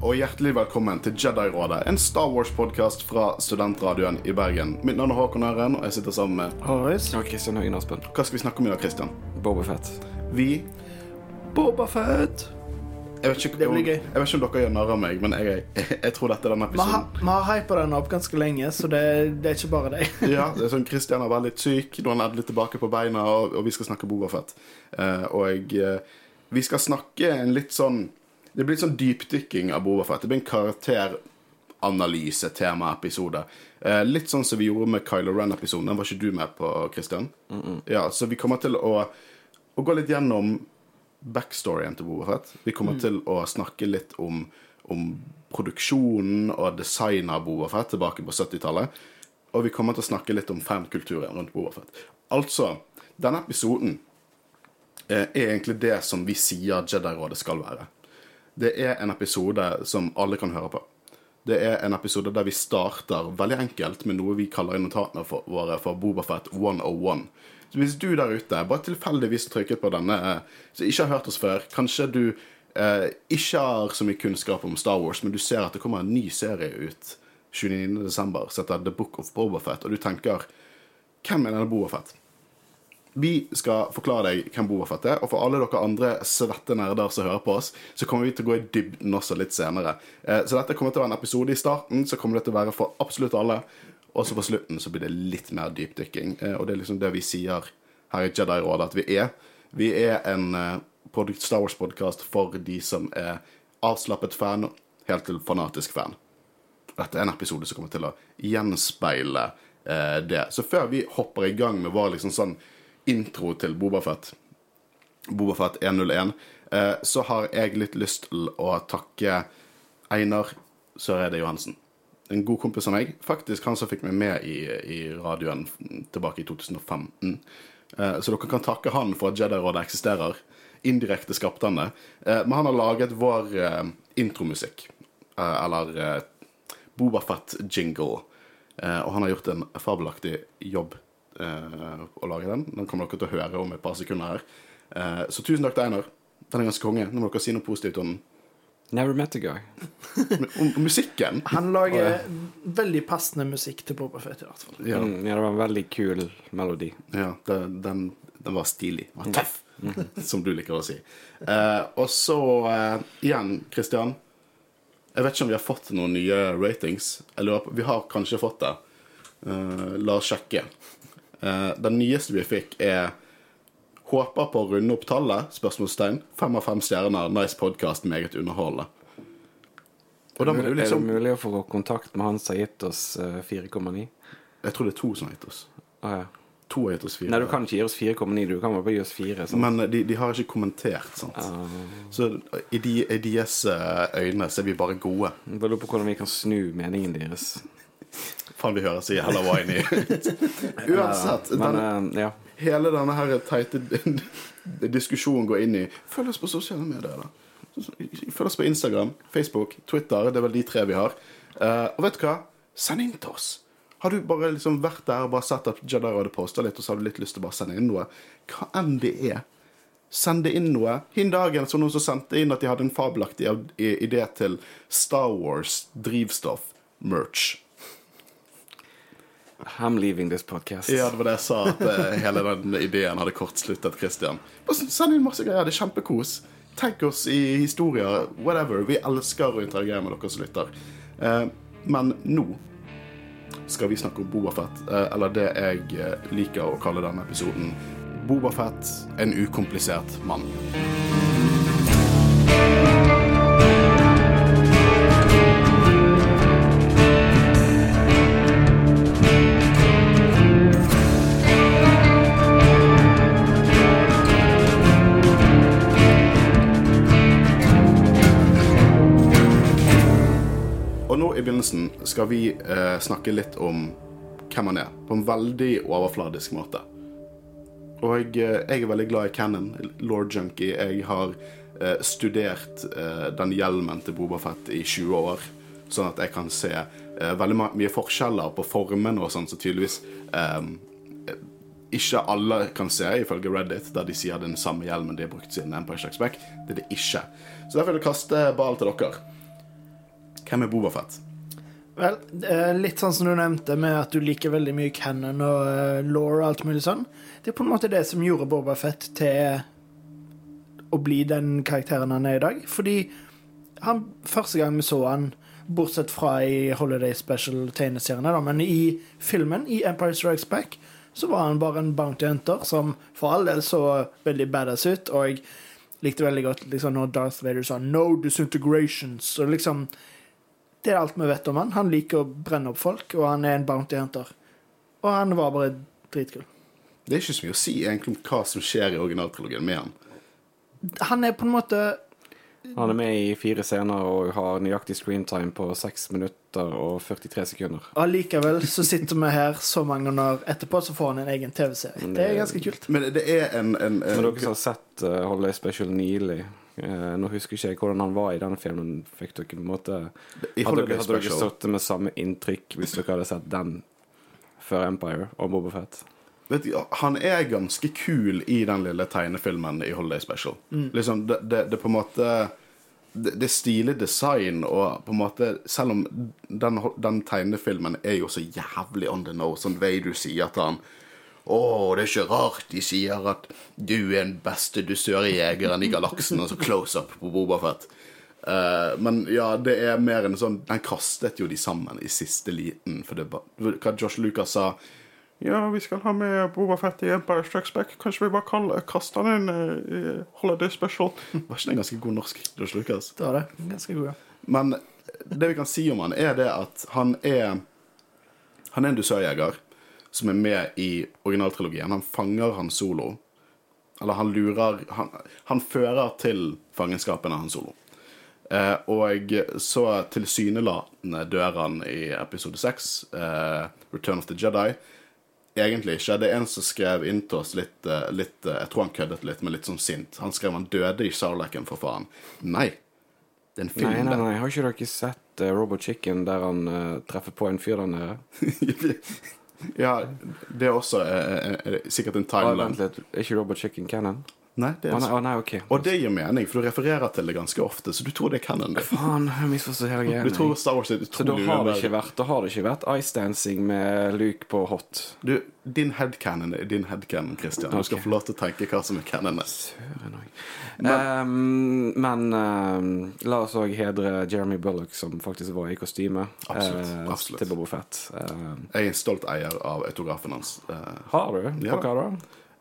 Og hjertelig velkommen til Jedi-rådet, en Star Wars-podkast fra Studentradioen i Bergen. Mitt navn er Håkon Øren, og jeg sitter sammen med Horace. Og Kristian Høgen Aspen. Hva skal vi snakke om i dag, Kristian? Bobafett. Vi Bobafett. Jeg vet ikke, Det blir gøy. Jeg vet ikke om dere gjør narr av meg, men jeg, jeg, jeg tror dette er denne episoden. vi har hypa den opp ganske lenge, så det, det er ikke bare deg. Ja, det er sånn Christian har vært litt syk, nå er han endelig tilbake på beina, og, og vi skal snakke Bobafett. Uh, og uh, vi skal snakke en litt sånn Det blir litt sånn dypdykking av Bobafett. Det blir en karakteranalyse, temaepisode. Eh, litt sånn som vi gjorde med Kylo Ren-episoden. Den var ikke du med på, Christian? Ja, Så vi kommer til å, å gå litt gjennom backstoryen til Bobafett. Vi kommer til å snakke litt om, om produksjonen og designet av Bobafett tilbake på 70-tallet. Og vi kommer til å snakke litt om fankulturen rundt Bobafett. Altså, denne episoden eh, er egentlig det som vi sier Jedi-rådet skal være. Det er en episode som alle kan høre på. Det er en episode der vi starter veldig enkelt med noe vi kaller i notatene våre for Bobafett 101. Så hvis du der ute bare tilfeldigvis trykket på denne, så som ikke har hørt oss før, kanskje du eh, ikke har så mye kunnskap om Star Wars, men du ser at det kommer en ny serie ut 29.12. som heter The Book of Bobafett, og du tenker Hvem er denne Bobafett? Vi skal forklare deg hvem Bobafett er, og for alle dere andre svette nerder som hører på oss, så kommer vi til å gå i dybden også litt senere. Eh, Så dette kommer til å være en episode i starten, så kommer det til å være for absolutt alle. Og så på slutten så blir det litt mer dypdykking. Eh, Og det er liksom det vi sier her i Jedi-rådet at vi er. Vi er en eh, Star Wars-podkast for de som er avslappet fan, helt til fanatisk fan. Dette er en episode som kommer til å gjenspeile det. Så før vi hopper i gang med vår liksom sånn intro til Bobafett, Bobafett 101, eh, så har jeg litt lyst til å takke Einar Søreide Johansen. En god kompis av meg. Faktisk han som fikk meg med i, i radioen tilbake i 2015. Eh, så dere kan takke han for at Jedi-rådet eksisterer. Indirekte skapte han det. Eh, men han har laget vår intromusikk. Eller eh, Bobafett-jingle. Og han har gjort en fabelaktig jobb eh, å lage den. Den kommer dere til å høre om et par sekunder her. Eh, så tusen takk til Einar. Den er ganske konge. Nå må dere si noe positivt om den. Never met a guy. Om, om musikken. Han lager veldig passende musikk til Bobafett, i hvert fall. Ja, Mm, ja, det var en veldig kul melodi. ja den, den, den var stilig. Den var tøff, som du liker å si. Eh, og så eh, igjen, Christian. Jeg vet ikke om vi har fått noen nye ratings. Eller Vi har kanskje fått det. Eh, la oss sjekke. Eh, den nyeste vi fikk, er Håper på å runde opp tallet? Spørsmålstegn. Fem av fem stjerner. Nice podkast. Meget underholdende. Da Er det liksom mulig å få kontakt med han som har gitt oss eh, 4,9? Jeg tror det er to som har gitt oss. Å ja. To har gitt oss fire. Nei, du kan ikke gi oss 4,9, du kan bare gi oss 4. Sant? Men de, de har ikke kommentert, sant. Så i, de, i deres eh, øyne så er vi bare gode. Bare lurer på hvordan vi kan snu meningen deres. Faen, vi høres så jævla whiny ut. Uansett, Men den, eh, ja. hele denne her teite diskusjonen går inn i Følg oss på sosiale medier, da. Følg oss på Instagram, Facebook, Twitter. Det er vel de tre vi har. Uh, og vet du hva? Send inn til oss. Har du bare liksom vært der og bare sett at Jadar hadde posta litt, og så har du litt lyst til å bare sende inn noe? Hva enn det er. Send det inn noe. Hin dagen så noen som sendte inn at de hadde en fabelaktig idé til Star Wars drivstoff merch. I'm leaving this podcast. Ja, det var det jeg sa, at uh, hele den ideen hadde kortsluttet Christian. Send inn masse greier. Det er kjempekos. Tenk oss i historier. Whatever. Vi elsker å interagere med dere som lytter. Uh, men nå skal vi snakke om Bobafett, uh, eller det jeg eh, liker å kalle denne episoden. Bobafett, en ukomplisert mann. I begynnelsen skal vi eh, snakke litt om hvem han er, på en veldig overfladisk måte. Og jeg, jeg er veldig glad i Cannon, Lord Junkie. Jeg har eh, studert eh, den hjelmen til Boba Fett i 20 år, sånn at jeg kan se eh, veldig mye forskjeller på formene og sånn, så tydeligvis eh, ikke alle kan se, ifølge Reddit, der de sier den samme hjelmen de har brukt siden Empire Strikes Back. Det er det ikke. Så derfor vil jeg kaste ball til dere. Hvem er Bobafett? Vel, eh, litt sånn som du nevnte, med at du liker veldig mye canon og uh, law og alt mulig sånn. Det er på en måte det som gjorde Boba Fett til å bli den karakteren han er i dag. Fordi han, første gang vi så han, bortsett fra i Holiday Special-tegneseriene, men i filmen, i Empire Strikes Back, så var han bare en bounty hunter som for all del så veldig badass ut, og jeg likte veldig godt liksom, når Darth Vader sa 'no disintegrations', og liksom det er alt vi vet om han. Han liker å brenne opp folk, og han er en bounty hunter. Og han var bare dritkul. Det er ikke så mye å si egentlig om hva som skjer i originaltrilogien med han. Han er på en måte Han er med i fire scener og har nøyaktig screentime på 6 minutter og 43 sekunder. Allikevel så sitter vi her så mange år etterpå, så får han en egen TV-serie. Det er ganske kult. Men det er en, en, Men dere som har sett uh, Holiday Special nylig eh, Nå husker ikke jeg hvordan han var i den filmen. Fikk dere på en måte Hadde dere, hadde dere sittet med samme inntrykk hvis dere hadde sett den før Empire og Boba Fett? vet du, Han er ganske kul i den lille tegnefilmen i Holiday Special. Liksom, det, det, det er på en måte det, det er stilig design, og på en måte Selv om den, den tegnefilmen er jo så jævlig on the nose, sånn Vader sier til han å, det er ikke rart de sier at du er den beste dusørjegeren i galaksen, og så close-up på Bobafett. Uh, men ja, det er mer en sånn Den kastet jo de sammen i siste liten, for det bare, Hva Josh Lucas sa ja, vi skal ha med Boba Fett i Empire Strikes Back. Kanskje vi bare kan kaste han inn eh, i Holiday Special? Var ikke det en ganske god norsk, Josh Lucas? Det var det. Ganske god, ja. Men det vi kan si om han, er det at han er Han er en dusørjeger som er med i originaltrilogien. Han fanger Han Solo. Eller han lurer Han, han fører til fangenskapen av Han Solo. Eh, og så tilsynelatende dør han i episode seks, eh, Return of the Jedi. Egentlig ikke. Det er en som skrev inn til oss litt, eh, litt eh, Jeg tror han køddet litt, men litt sånn sint. Han skrev han døde i Sarlacken, for faen. Nei. Det er en film, Nei, nei, nei. Har ikke dere sett uh, Robot Chicken der han uh, treffer på en fyr der nede? ja, det er også eh, sikkert en timeline. vent litt. Er ikke Robot Chicken canon? Nei, det Å oh, nei, oh, nei, OK. Og det gir mening, for du refererer til det ganske ofte, så du tror det er canon. Faen, jeg misforstår hele greia. du tror Star Wars er Så da har det ikke vært Da har det ikke vært ice-dancing med Luke på hot. Du, din headcanon er din headcanon, Christian. Du skal få lov til å tenke hva som er canon. Men, um, Men, ehm, la oss òg hedre Jeremy Bullock, som faktisk var i kostyme Absolutt, uh, absolutt. til Bobo Fett. Uh, Jeg er en stolt eier av autografen hans. Uh, har du? På Ja. hva da?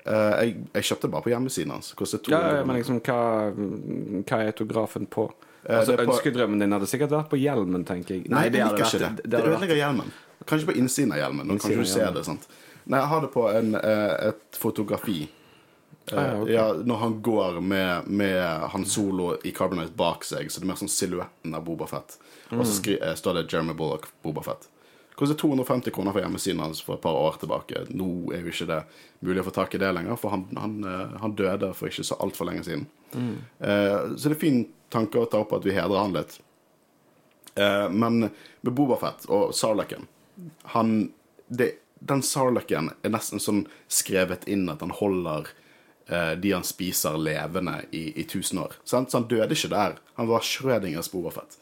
Eh, jeg, jeg kjøpte bare på hjemmesiden hans. Ja, men liksom, hva, hva er autografen på? Eh, Altså, på- Ønskedrømmen din hadde sikkert vært på hjelmen, tenker jeg. Nei, det liker ikke det. Det, vært- ødelegger hjelmen. Kanskje på innsiden av hjelmen. Nå kan du se det. sant? Nei, jeg har det på en, eh, et fotografi. Ah, ja, ok. ja, når han går med, med Han Solo i Carbonite bak seg, så det er mer sånn silhuetten av Boba Fett. Og så skri, eh, står det Jeremy Bullock Boba Fett. Kostet 250 kroner for hjemmesiden hans for et par år tilbake. Nå er jo ikke det mulig å få tak i det lenger, for han, han, eh, han døde for ikke så altfor lenge siden. Eh, så det er fin tanke å ta opp at vi hedrer han litt. Eh, men med Bobafett og Sarlaken han, det, Den Sarlaken er nesten sånn skrevet inn at han holder eh, de han spiser, levende i, i tusen år. Sant? Så han døde ikke der. Han var Schrødingers Bobafett.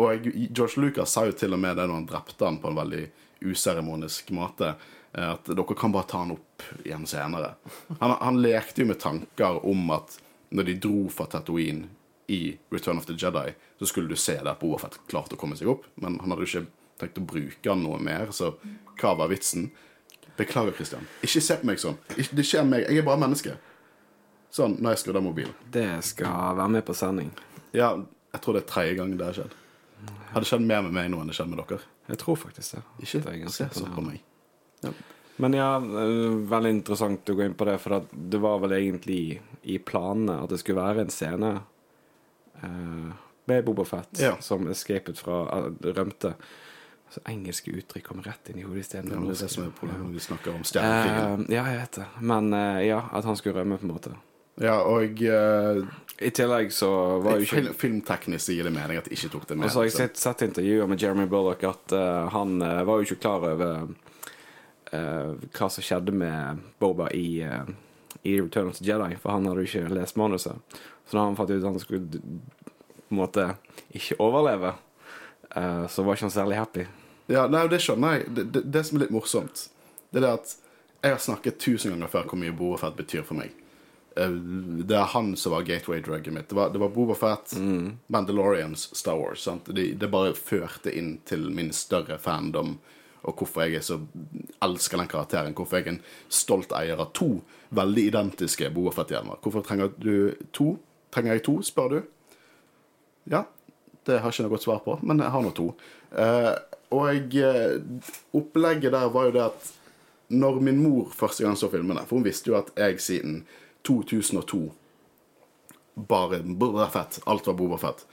Og George Lucas sa jo til og med det når han drepte han på en veldig useremonisk måte, eh, at dere kan bare ta han opp igjen senere. Han, han lekte jo med tanker om at når de dro fra Tatooine i Return of the Jedi, så skulle du se det på Boba Fett klarte å komme seg opp, men han hadde jo ikke tenkt å bruke han noe mer, så hva var vitsen? Beklager, Christian. Ikke se på meg sånn. Det skjer meg. Jeg er bare menneske. Sånn, når jeg skrur av mobilen. Det skal være med på sending. Ja, jeg tror det er tredje gang det har skjedd. Har det skjedd mer med meg nå enn det skjedde med dere? Jeg tror faktisk det. Ikke Det er ganske se sånn på meg. meg. Men ja, eh, veldig interessant å gå inn på det, for det var vel egentlig i planene at det skulle være en scene uh, med Boba Fett Ja. som escapet fra uh, rømte. Så engelske uttrykk kommer rett inn i hodet Det istedenfor er det som er problemet når vi snakker om stjernekrigen. Uh, ja, jeg vet det. Men ja, at han skulle rømme, på en måte. Ja, og uh, I tillegg så var jo ikke film, filmteknisk gir det mening at de ikke tok det med. Og så har jeg sett, sett intervjuer med Jeremy Bullock at uh, han uh, var jo ikke klar over hva som skjedde med Boba i, i Return of the Jedi, for han hadde jo ikke lest manuset. Så da han fant ut at han skulle på en måte ikke overleve, så var ikke han særlig happy. Ja, nei, det skjønner jeg. Det, det, det som er litt morsomt, det er at jeg har snakket tusen ganger før hvor mye Boba Fett betyr for meg. Eh, Det er han som var gateway-drugget mitt. Det var, det var Boba Fett, Mandalorians, Star Wars. Sant? Det, det bare førte inn til min større fandom, og hvorfor jeg er så elsker den karakteren. Hvorfor jeg er en stolt eier av to veldig identiske Boba Fett-hjelmer. Hvorfor trenger du to? Trenger jeg to, spør du? Ja, det har jeg ikke noe godt svar på, men jeg har nå to. Eh, og eh, opplegget der var jo det at når min mor første gang så filmene For hun visste jo at jeg siden 2002 bare Bobafett. Alt var Boba Fett.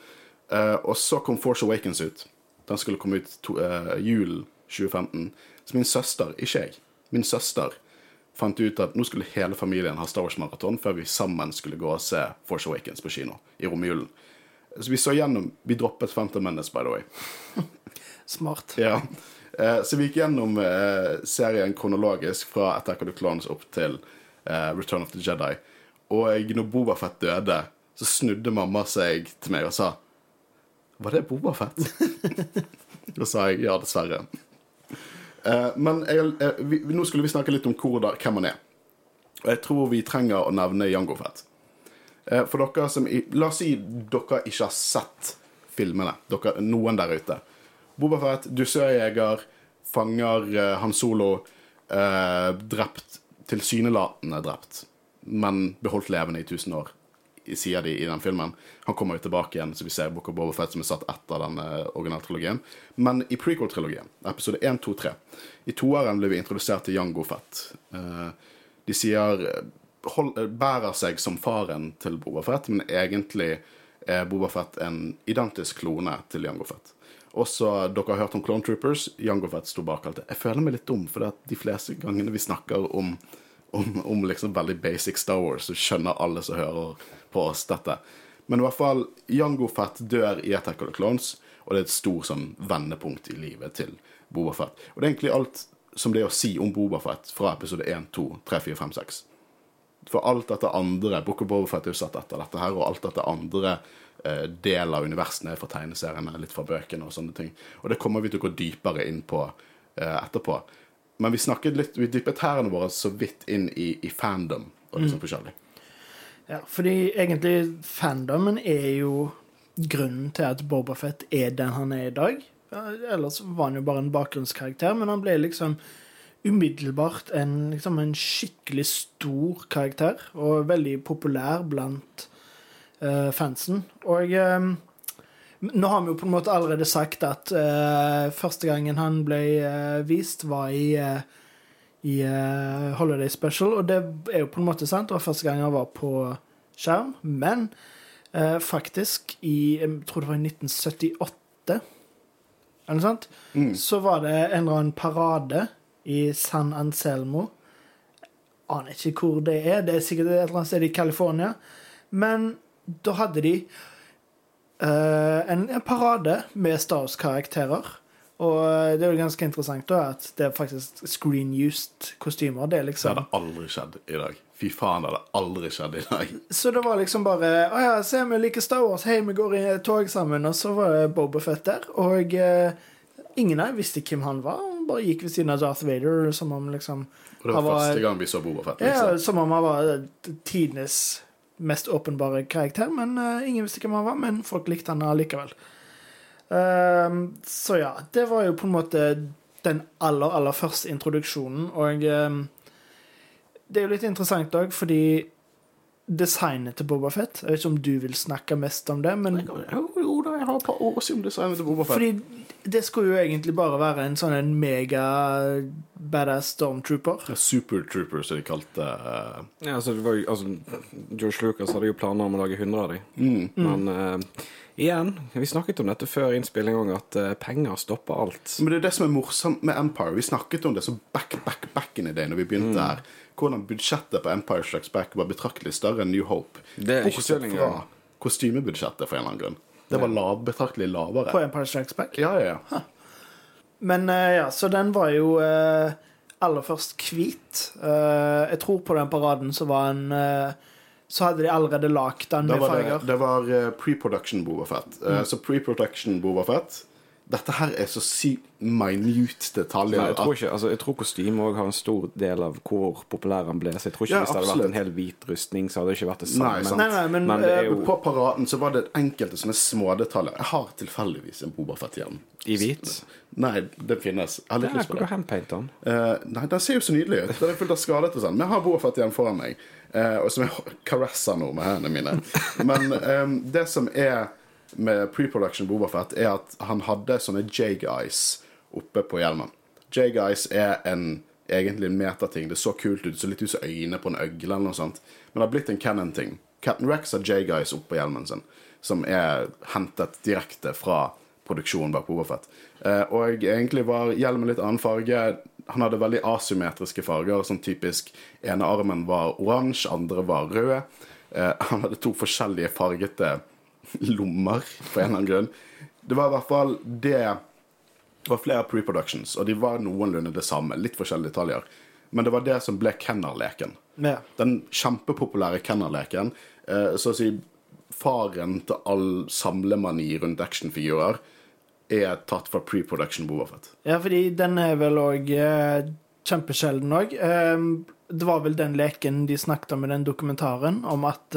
Eh, og så kom Force Awakens ut. Den skulle komme ut to, eh, julen 2015. Så min søster, ikke jeg, min søster fant ut at nå skulle hele familien ha Star Wars-maraton før vi sammen skulle gå og se Force Awakens på kino i romjulen. Så vi så gjennom Vi droppet Phantom Menace, by the way. Smart. Ja. Uh, så vi gikk gjennom serien kronologisk fra Attack of the Clones opp til eh, Return of the Jedi. Og når Boba Fett døde, så snudde mamma seg til meg og sa Var det Boba Fett? da sa jeg ja, dessverre. Uh, men jeg, uh, vi, nå skulle vi snakke litt om hvor da, hvem han er. Og jeg tror vi trenger å nevne Jango Fett. Uh, For dere som i- La oss si dere ikke har sett filmene. Dere, noen der ute. Boba Fett, dusørjeger, fanger Han Solo, drept Tilsynelatende drept, men beholdt levende i 1000 år, sier de i den filmen. Han kommer jo tilbake igjen, så vi ser Book of Boba Fett som er satt etter den originale trilogien. Men i prequel-trilogien, episode 1, 2, 3, i toeren ble vi introdusert til Jango Fett. Eh, de sier hold, bærer seg som faren til Boba Fett, men egentlig er Boba Fett en identisk klone til Jango Fett. Også, dere har hørt om Clone Troopers. Jango Fett sto bak alt det. Jeg føler meg litt dum, for de fleste gangene vi snakker om, om, om liksom veldig basic Star Wars, så skjønner alle som hører på oss dette. Men i hvert fall, Jango Fett dør i Attack of the Clones, og det er et stort sånn vendepunkt i livet til Boba Fett. Og det er egentlig alt som det er å si om Boba Fett fra episode 1, 2, 3, 4, 5, 6. For alt dette andre Book of Boba Fett er jo satt etter dette her, og alt dette andre eh, del av universene er fra tegneseriene, litt fra bøkene og sånne ting. Og det kommer vi til å gå dypere inn på eh, etterpå. Men vi snakket litt, vi dyppet tærne våre så vidt inn i, i fandom og liksom forskjellig. Ja, fordi egentlig fandomen er jo grunnen til at Boba Fett er den han er i dag. Ellers var han jo bare en bakgrunnskarakter, men han ble liksom umiddelbart en, liksom en skikkelig stor karakter, og veldig populær blant uh, fansen. Og eh, nå har vi jo på en måte allerede sagt at uh, første gangen han ble uh, vist, var i i Holiday Special, og det er jo på en måte sant. Det var første gang han var på skjerm, men faktisk i Jeg tror det var i 1978, eller noe sånt, så var det en eller annen parade i San Anselmo. Aner ikke hvor det er. Det er sikkert et eller annet sted i California. Men da hadde de uh, en, en parade med Star Wars-karakterer. Og eh, det er jo ganske interessant da at det er faktisk screen-used kostymer. Det liksom. Det liksom hadde aldri skjedd i dag. Fy faen, det hadde aldri skjedd i dag. Så det var liksom bare Å ja, se, vi liker Star Wars. Hei, vi går i tog sammen. Og så var det Boba Fett der. Og eh, ingen av dem visste hvem han var. Han bare gikk ved siden av Darth Vader som om liksom Og det var han første gang vi så Boba Fett. Ja, Liksom. som om han var eh, tidenes mest åpenbare karakter. Men uh, ingen visste hvem han var, men folk likte han allikevel. Ehm, så ja, det var jo på en måte den aller, aller første introduksjonen, og ehm, det er jo litt interessant òg, fordi designet til Boba Fett Jeg vet ikke om du vil snakke mest om det, men Jo, jo da, jeg har et par år siden designet til Boba Fett. fordi det skulle jo egentlig bare være en sånn en mega badass stormtrooper. Ja, Supertrooper, som de kalte uh... Ja, altså, det var jo, altså, George Lucas hadde jo planer om å lage 100 av dem. mm. Men uh, igjen, vi snakket om dette før innspilling òg, at uh, penger stopper alt. Men det er det som er morsomt med Empire. Vi snakket om det så back, back, back in the day når vi begynte her. Hvordan budsjettet på Empire Strikes Back var betraktelig større enn New Hope. Det er ikke Bortsett fra kostymebudsjettet, for en eller annen grunn. Det var lav, betraktelig lavere. På Empire Strikes Back. Ja, ja, ja. Men uh, ja, så den var jo uh, aller først hvit. Uh, jeg tror på den paraden så var eh, Så hadde de allerede lagd den med farger. det, det var eh, pre-production Boba Fett. Eh, Så pre-production Boba Fett Dette her er så sykt minute detaljer. Nei, jeg, tror ikke, altså, jeg tror kostyme òg har en stor del av hvor populær han ble. Så jeg tror ikke Ja, Hvis det hadde vært en hel hvit rustning, så hadde det ikke vært det samme. Nei, sant. Nei, nei, men, Men det er eh, jo På paraden så var det enkelte sånne smådetaljer. Jeg har tilfeldigvis en Bobafett-hjelm. i hvit. Nei, det finnes. Jeg har litt Ja, lyst på det. Hvor den? Uh, nei, den ser jo så nydelig ut. Den er fullt av skadet og sånn. Men jeg har Bobafett igjen foran meg, uh, og som jeg caresser nå med hendene mine. Men um, det som er med pre-production Boba Fett, er at han hadde sånne J-guys oppe på hjelmen. J-guys er en egentlig en metating. Det så kult ut. Det så litt ut som øyne på en øgle eller noe sånt. Men det har blitt en canon-ting. Captain Rex har J-guys oppå hjelmen sin, som er hentet direkte fra produksjonen bak Boba Fett. Eh, og egentlig var hjelmen litt annen farge. Han hadde veldig asymmetriske farger. Sånn typisk ene armen var oransje, andre var rød. Eh, han hadde to forskjellige fargete lommer, for en eller annen grunn. Det var i hvert fall det Det var flere pre-productions, og de var noenlunde det samme. Litt forskjellige detaljer. Men det var det som ble Kenner-leken. ja. Den kjempepopulære Kenner-leken. Eh, så å si faren til all samlemani rundt actionfigurer er tatt fra pre-production Bobafett. Ja, fordi den er vel òg eh, kjempesjelden òg. Eh, det var vel den leken de snakket om i den dokumentaren, om at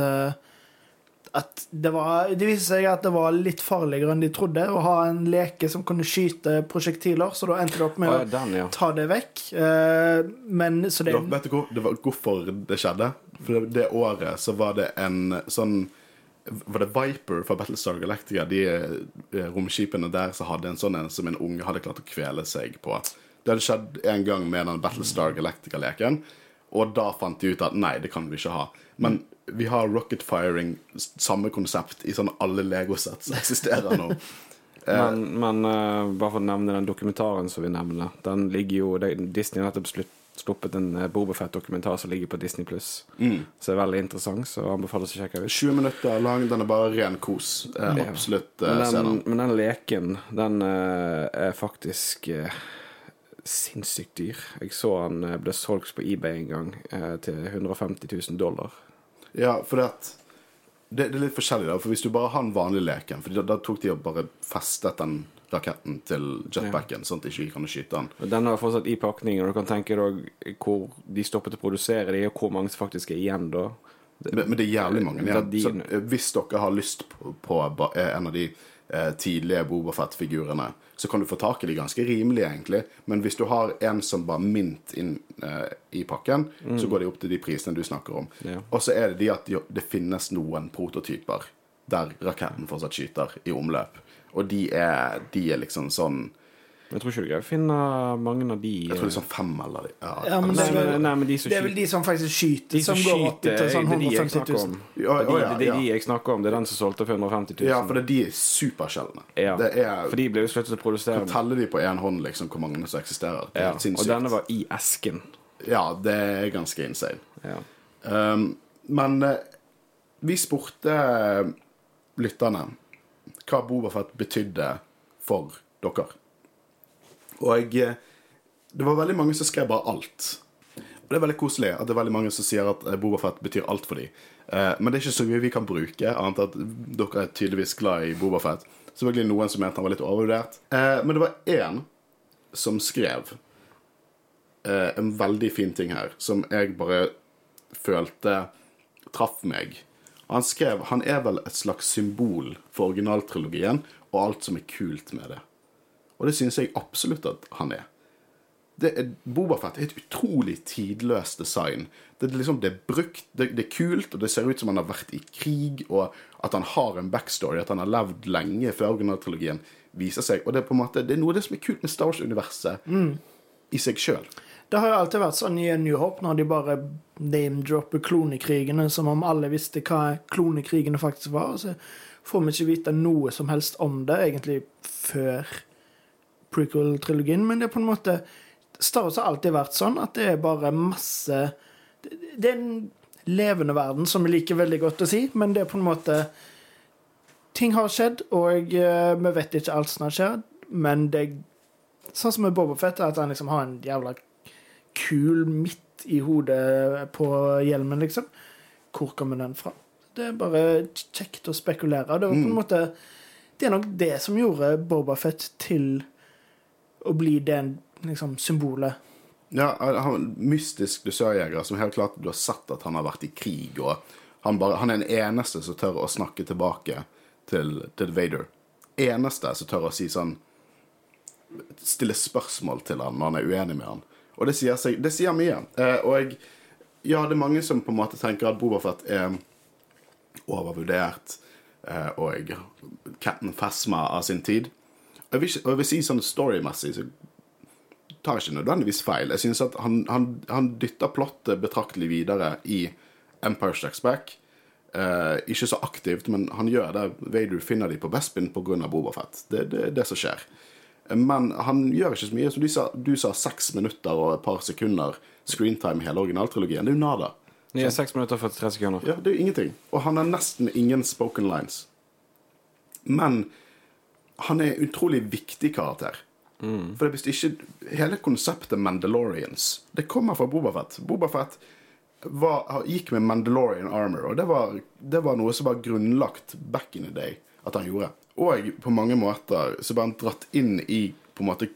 at det var Det viste seg at det var litt farligere enn de trodde å ha en leke som kunne skyte prosjektiler, så da endte det opp med Å, ja, den, ja. ta det vekk. Eh, men så det Da, vet du hvor, det var, hvorfor det skjedde? For det, det året så var det en sånn Var det Viper fra Battlestar Galactica? De eh, romskipene der som hadde en sånn en som en unge hadde klart å kvele seg på. Det hadde skjedd en gang med den Battlestar Galactica-leken, og da fant de ut at nei, det kan vi ikke ha. Men vi har rocket firing, samme konsept, i sånn alle Lego-sett som eksisterer nå. Men, men uh, bare for å nevne den dokumentaren som vi nevner, den ligger jo det, Disney har nettopp sluppet en uh, Bobafett-dokumentar som ligger på Disney Pluss. Så det er veldig interessant, så anbefales å sjekke ut. 20 minutter lang, den er bare ren kos. Eh, absolutt eh, Men den, men den leken, den eh, er faktisk eh, sinnssykt dyr. Jeg så han eh, ble solgt på eBay en gang eh, til 150 000 dollar. Ja, for det, det, er litt forskjellig, da. For hvis du bare har den vanlige leken For da, da tok de og bare festet den raketten til jetpacken, sånn at de ikke kan skyte den. Og Den er fortsatt i pakning, og du kan tenke deg hvor de stoppet å produsere de, og hvor mange som faktisk er igjen da. Men, men det er jævlig mange igjen. Så eh, hvis dere har lyst på, på eh, en av de eh, tidlige Boba Fett-figurene, så kan du få tak i de ganske rimelige, egentlig. Men hvis du har en som bare mint inn eh, i pakken, så går de opp til de prisene du snakker om. Ja. Og så er det de at de, det finnes noen prototyper der raketten fortsatt skyter i omløp. Og de er, de er liksom sånn Jeg tror ikke du greier å finne mange av de Jeg tror det er sånn fem eller ja, Ja, men det er vel- nei, men de som Det er vel de som faktisk skyter, de som som går opp til sånn det er de jeg 150 snakker 000. om. Ja, Det er de, ja, ja, det er de jeg snakker om. Det er den som solgte for 150 000. Ja, for det, de er supersjeldne. Ja, Det For de ble jo sluttet å produsere. Teller de på én hånd liksom hvor mange som eksisterer. Det er Ja, helt og denne var i esken. Ja, det er ganske insane. Ja. Um, men eh, vi spurte lytterne hva Bobafett betydde for dere. Og jeg, det var veldig mange som skrev bare alt. Og det er veldig koselig at det er veldig mange som sier at Bobafett betyr alt for dem. Eh, men det er ikke så mye vi kan bruke, annet at dere er tydeligvis glad i Bobafett. Selvfølgelig noen som mente han var litt overvurdert. Eh, men det var én som skrev eh, en veldig fin ting her, som jeg bare følte traff meg. Han skrev han er vel et slags symbol for originaltrilogien og alt som er kult med det. Og det syns jeg absolutt at han er. Det er Bobafett er et utrolig tidløst design. Det er, liksom, det er brukt, det, det er kult, og det ser ut som han har vært i krig, og at han har en backstory, at han har levd lenge før originaltrilogien viser seg. Og det er på en måte, det er noe av det som er kult med Star Wars-universet i seg sjøl. Det har jo alltid vært sånn i New Hope, når de bare name-dropper klonekrigene som om alle visste hva klonekrigene faktisk var. Så får vi ikke vite noe som helst om det, egentlig, før prequel-trilogien. Men det er på en måte Star Wars har alltid vært sånn at det er bare masse Det det er en levende verden, som vi liker veldig godt å si, men det er på en måte Ting har skjedd, og eh, vi vet ikke alt som har skjedd, men det er Sånn som med Boba Fett, er at han liksom har en jævla kul midt i hodet på hjelmen, liksom. Hvor kommer den fra? Det er bare kjekt å spekulere. Det var på en måte det er nok det som gjorde Bobafett til å blir det liksom, symbolet. Ja, han mystisk dusørjeger som helt klart du har sett at han har vært i krig, og han, bare, han er den eneste som tør å snakke tilbake til, til Vader. Eneste som tør å si sånn Stille spørsmål til han når han er uenig med han. Og det sier, seg, det sier mye. Eh, og jeg, ja, det er mange som på en måte tenker at Bobafett er overvurdert eh, og Captain Fesma av sin tid. Jeg vil, jeg vil si sånn storymessig så tar jeg ikke nødvendigvis feil. Jeg synes at han, han, han dytter plottet betraktelig videre i Empire Strikes Back. Eh, ikke så aktivt, men han gjør det. Vader finner de på Bespin pga. Bobafett. Det, det er det som skjer. Men han gjør ikke så mye. Som du sa, du sa seks minutter og et par sekunder screentime i hele originaltrilogien. Det er jo nada. Ja, seks minutter og 43 sekunder. Ja, det er jo ingenting. Og han har nesten ingen spoken lines. Men han er en utrolig viktig karakter. Mm. For hvis ikke Hele konseptet Mandalorians Det kommer fra Bobafett. Bobafett var, gikk med Mandalorian armor, og det var, det var noe som var grunnlagt back in the day at han gjorde. Og på mange måter så ble han dratt inn i på en måte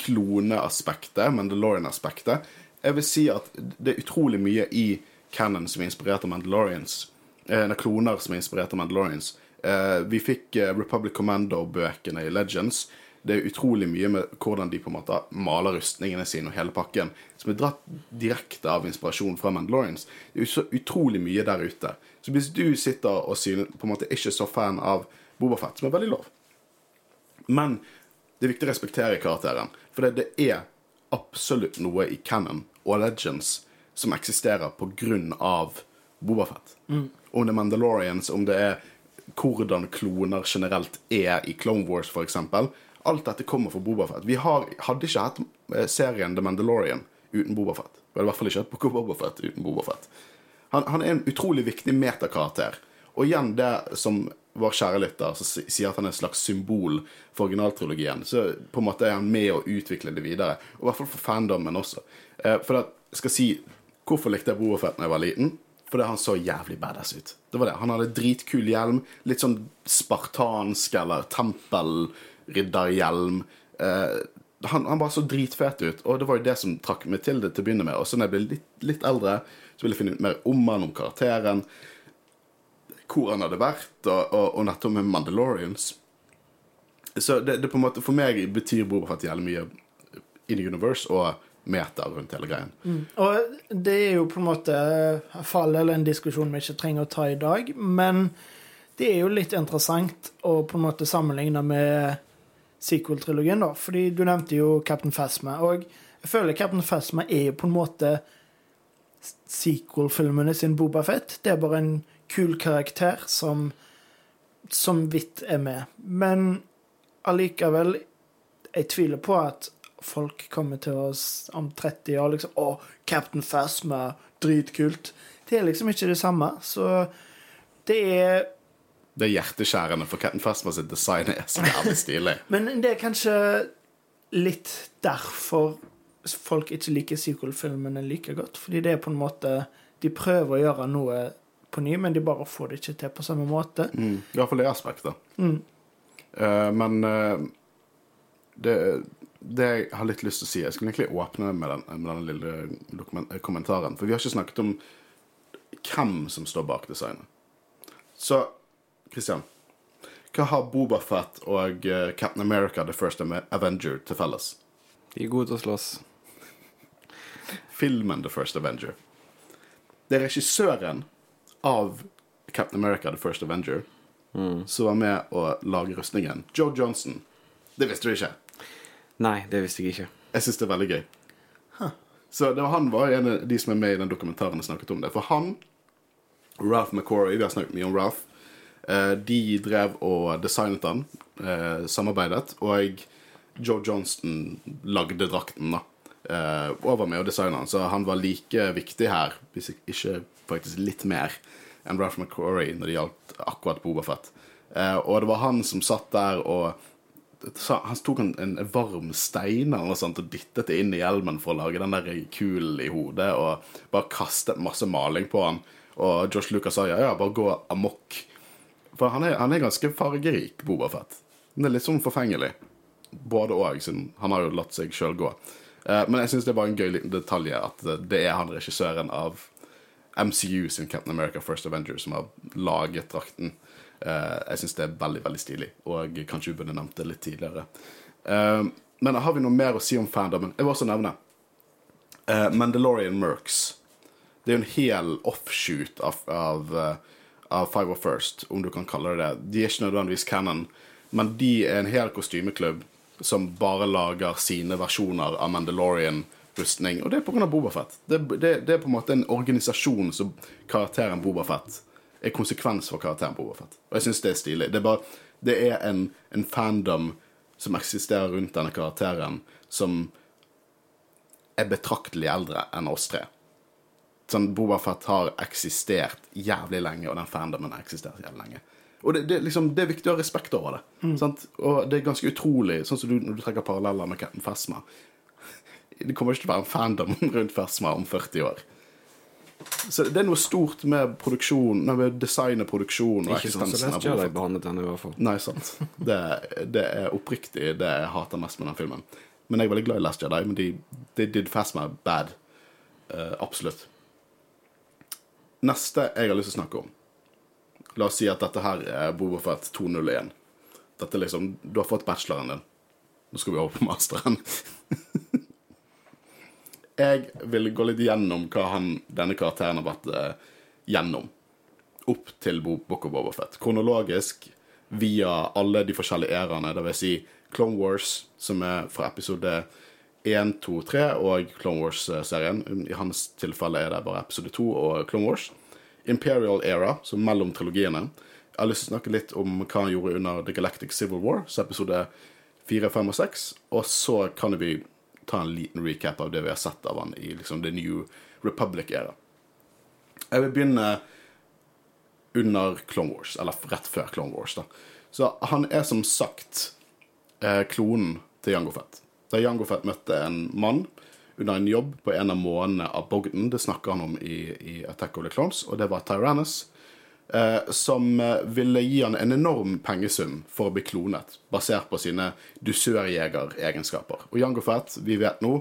kloneaspektet, Mandalorian-aspektet. Jeg vil si at det er utrolig mye i Cannon som er inspirert av Mandalorians. Eh, kloner som er inspirert av Mandalorians. Eh, vi fikk eh, Republic Commando-bøkene i Legends. Det er utrolig mye med hvordan de på en måte maler rustningene sine og hele pakken, som er dratt direkte av inspirasjon fra Mandalorians. Det er så utrolig mye der ute. Så hvis du sitter og synes, på en måte ikke er så fan av Bobafett, som er veldig lov Men det er viktig å respektere karakteren, for det, det er absolutt noe i canon og Legends som eksisterer av Bobafett. Mm. Om det er Mandalorians, om det er hvordan kloner generelt er i Clone Wars, f.eks. Alt dette kommer fra Bobafett. Vi har, hadde ikke hatt eh, serien The Mandalorian uten Bobafett. Vi hadde i hvert fall ikke hatt Bobafett uten Bobafett. Han, han er en utrolig viktig metakarakter. Og igjen det som vår kjære lytter som sier at han er et slags symbol for originaltrilogien, så på en måte er han med å utvikle det videre. Og i hvert fall for fandommen også. Eh, for jeg skal si Hvorfor likte jeg Bobafett da jeg var liten? Fordi han så jævlig badass ut. Det var det. Han hadde dritkul hjelm. Litt sånn spartansk eller tempelridderhjelm. Eh, han, han var så dritfet ut, og det var jo det som trakk meg til det til å begynne med. Og så når jeg ble litt, litt eldre, så ville jeg finne ut mer om han, om karakteren. Hvor han hadde vært, og, og, og nettopp med Mandalorians. Så det, det, på en måte, for meg betyr Bobafett jævlig mye in the universe. og meta rundt hele greien. Mm. Og det er jo på en måte fall eller en diskusjon vi ikke trenger å ta i dag, men det er jo litt interessant å på en måte sammenligne med sequel-trilogien, da. Fordi du nevnte jo Captain Phasma, og jeg føler Captain Phasma er jo på en måte sequel-filmene sin Boba Fett. Det er bare en kul karakter som som vidt er med. Men allikevel, jeg tviler på at folk kommer til oss om 30 år liksom 'Å, Captain Phasma, dritkult'. Det er liksom ikke det samme. Så det er Det er hjerteskjærende, for Captain Phasma sitt design er så jævlig stilig. Men det er kanskje litt derfor folk ikke liker sequel-filmene like godt. Fordi det er på en måte De prøver å gjøre noe på ny, men de bare får det ikke til på samme måte. Mm, I hvert fall det aspektet. Mm. Uh, men uh, det det jeg har litt lyst til å si Jeg skulle egentlig åpne med den, med den lille kommentaren. For vi har ikke snakket om hvem som står bak designet. Så Christian, hva har Boba Fett og eh, Captain America The First Avenger til felles? De er gode til å slåss. Filmen The First Avenger. Det er regissøren av Captain America The First Avenger mm. som var med å lage rustningen. Joe Johnson. Det visste du ikke. Nei, det visste jeg ikke. Jeg syns det er veldig gøy. Huh. Så var, Han var en av de som er med i den dokumentaren og snakket om det. For han, Ralph McCory, vi har snakket mye om Ralph, eh, de drev og designet den, eh, samarbeidet, og Joe Johnston lagde drakten, da. Eh, og var med å designe den, så han var like viktig her, hvis ikke faktisk litt mer, enn Ralph McCory når det gjaldt akkurat på Fett. Og det var han som satt der og han tok en, en varm stein eller sånt, og dyttet det inn i hjelmen for å lage den der kulen i hodet, og bare kastet masse maling på han. Og Josh Lucas sa ja, ja, bare gå amok. For han er, han er ganske fargerik, Bobafett. Han er litt sånn forfengelig. Både og, siden han har jo latt seg sjøl gå. Eh, men jeg syns det var en gøy liten detalj at det- det er han regissøren av MCU sin Captain America First Avenger som har laget drakten. Eh, jeg syns det er veldig veldig stilig, og kanskje vi burde nevnt det litt tidligere. Eh, men har vi noe mer å si om fandomen? Jeg vil også nevne eh, Mandalorian Mercs. Det er jo en hel offshoot av, av, av Five of First, om du kan kalle det det. De er ikke nødvendigvis canon, men de er en hel kostymeklubb som bare lager sine versjoner av Mandalorian-rustning. Og det er pga. Bobafett. Det, det, det er på en måte en organisasjon som karakteren Bobafett er konsekvens for karakteren Bobafett. Og jeg syns det er stilig. Det er, bare, det er en, en fandom som eksisterer rundt denne karakteren, som er betraktelig eldre enn oss tre. Sånn, Bobafett har eksistert jævlig lenge, og den fandomen har eksistert jævlig lenge. Og det, det, liksom, det er viktig å ha respekt over det. Sant? Og det er ganske utrolig, sånn som du, når du trekker paralleller med Captain Fesma. Det kommer ikke til å være en fandom rundt Fesma om 40 år. Så det er noe stort med produksjon, nei, med design og produksjon og Ikke sånn som Last Jedi behandlet den, i hvert fall. Nei, sant. Det, det er oppriktig det jeg hater mest med den filmen. Men jeg er veldig glad i Last Jedi, men de, de did Phasma bad. Uh, absolutt. Neste jeg har lyst til å snakke om La oss si at dette her er Bobafett 201. Dette liksom Du har fått bacheloren din. Nå skal vi over på masteren. jeg vil gå litt gjennom hva han, denne karakteren har vært eh, gjennom opp til Bo- Book of Boba Fett. Kronologisk via alle de forskjellige æraene, det vil si Clone Wars, som er fra episode 1, 2, 3, og Clone Wars-serien. I hans tilfelle er det bare episode 2 og Clone Wars. Imperial Era, som mellom trilogiene. Jeg har lyst til å snakke litt om hva han gjorde under The Galactic Civil War, så episode 4, 5 og 6. Og så kan vi ta en liten recap av det vi har sett av han i liksom The New Republic-era. Jeg vil begynne under Clone Wars, eller rett før Clone Wars. da. Så han er som sagt eh, klonen til Jango Fett. Da Jango Fett møtte en mann under en jobb på en av månene av Bogden, det snakker han om i, i Attack of the Clones, og det var Tyrannus, som eh, ville gi han en enorm pengesum for å bli klonet, basert på sine dusørjegeregenskaper. Og Jango Fett, vi vet nå,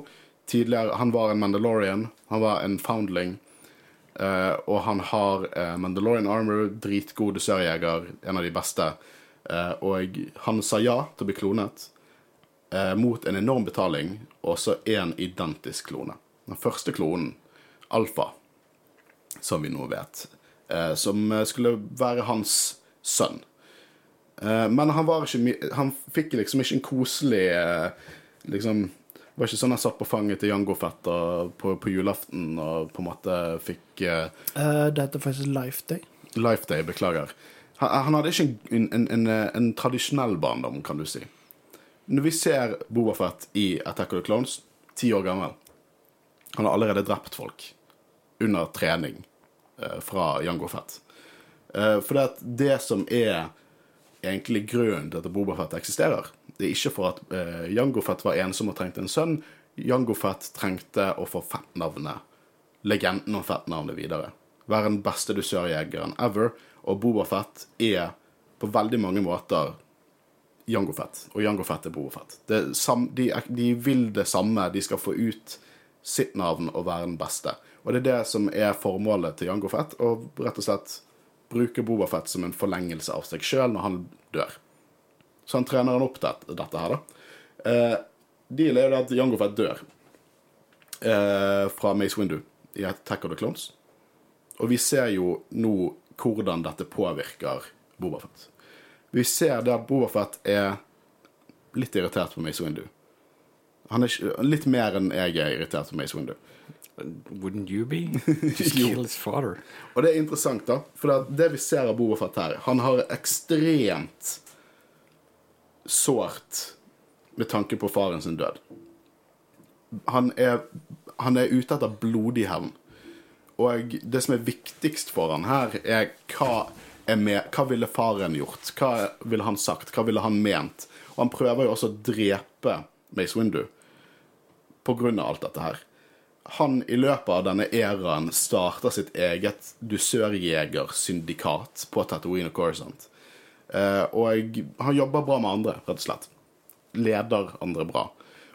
tidligere, han var en Mandalorian, han var en foundling, Eh, og han har eh, Mandalorian Armor, dritgod dusørjeger, en av de beste. Eh, og han sa ja til å bli klonet eh, mot en enorm betaling, og så én identisk klone. Den første klonen, Alfa, som vi nå vet, eh, som eh, skulle være hans sønn. Eh, men han var ikke mye Han fikk liksom ikke en koselig eh, liksom det var ikke sånn han satt på fanget til Jango Fett på, på julaften og på en måte fikk Det heter dette er faktisk Life Day. Life Day, beklager. Han, han hadde ikke en, en, en, en tradisjonell barndom, kan du si. Når vi ser Boba Fett i Attack of the Clones, ti år gammel Han har allerede drept folk under trening eh, fra Jango Fett. Eh, for det, det som er egentlig grunnen til at Boba Fett eksisterer, det er ikke for at eh, Jango Fett var ensom og trengte en sønn. Jango Fett trengte å få fettnavnet, legenden om fettnavnet videre. Være den beste dusørjegeren ever. Og Boba Fett er på veldig mange måter Jango Fett, og Jango Fett er Boba Fett. Sam, de, de vil det samme. De skal få ut sitt navn og være den beste. Og det er det som er formålet til Jango Fett, å rett og slett bruke Boba Fett som en forlengelse av seg sjøl når han dør. Så han trener han opp det, dette her, da. Eh, deal er jo at Jango Fett dør eh, fra Mace Windu i Attack of the Clones. Og vi ser jo nå hvordan dette påvirker Boba Fett. Vi ser det at Boba Fett er litt irritert på Mace Windu. Han er litt mer enn jeg er irritert på Mace Windu. Wouldn't you be? Just kill his father. Og det er interessant, da. For det, det vi ser av Boba Fett her Han har ekstremt sårt med tanke på faren sin død. Han er, han er ute etter blodig hevn. Og det som er viktigst for han her, er hva, er med, hva ville faren gjort? Hva ville han sagt? Hva ville han ment? Og han prøver jo også å drepe Mace Windu av alt dette her. Han i løpet av denne æraen starter sitt eget dusørjegersyndikat på Tatooine og Coruscant. Eh, og han jobber bra med andre, rett og slett. Leder andre bra.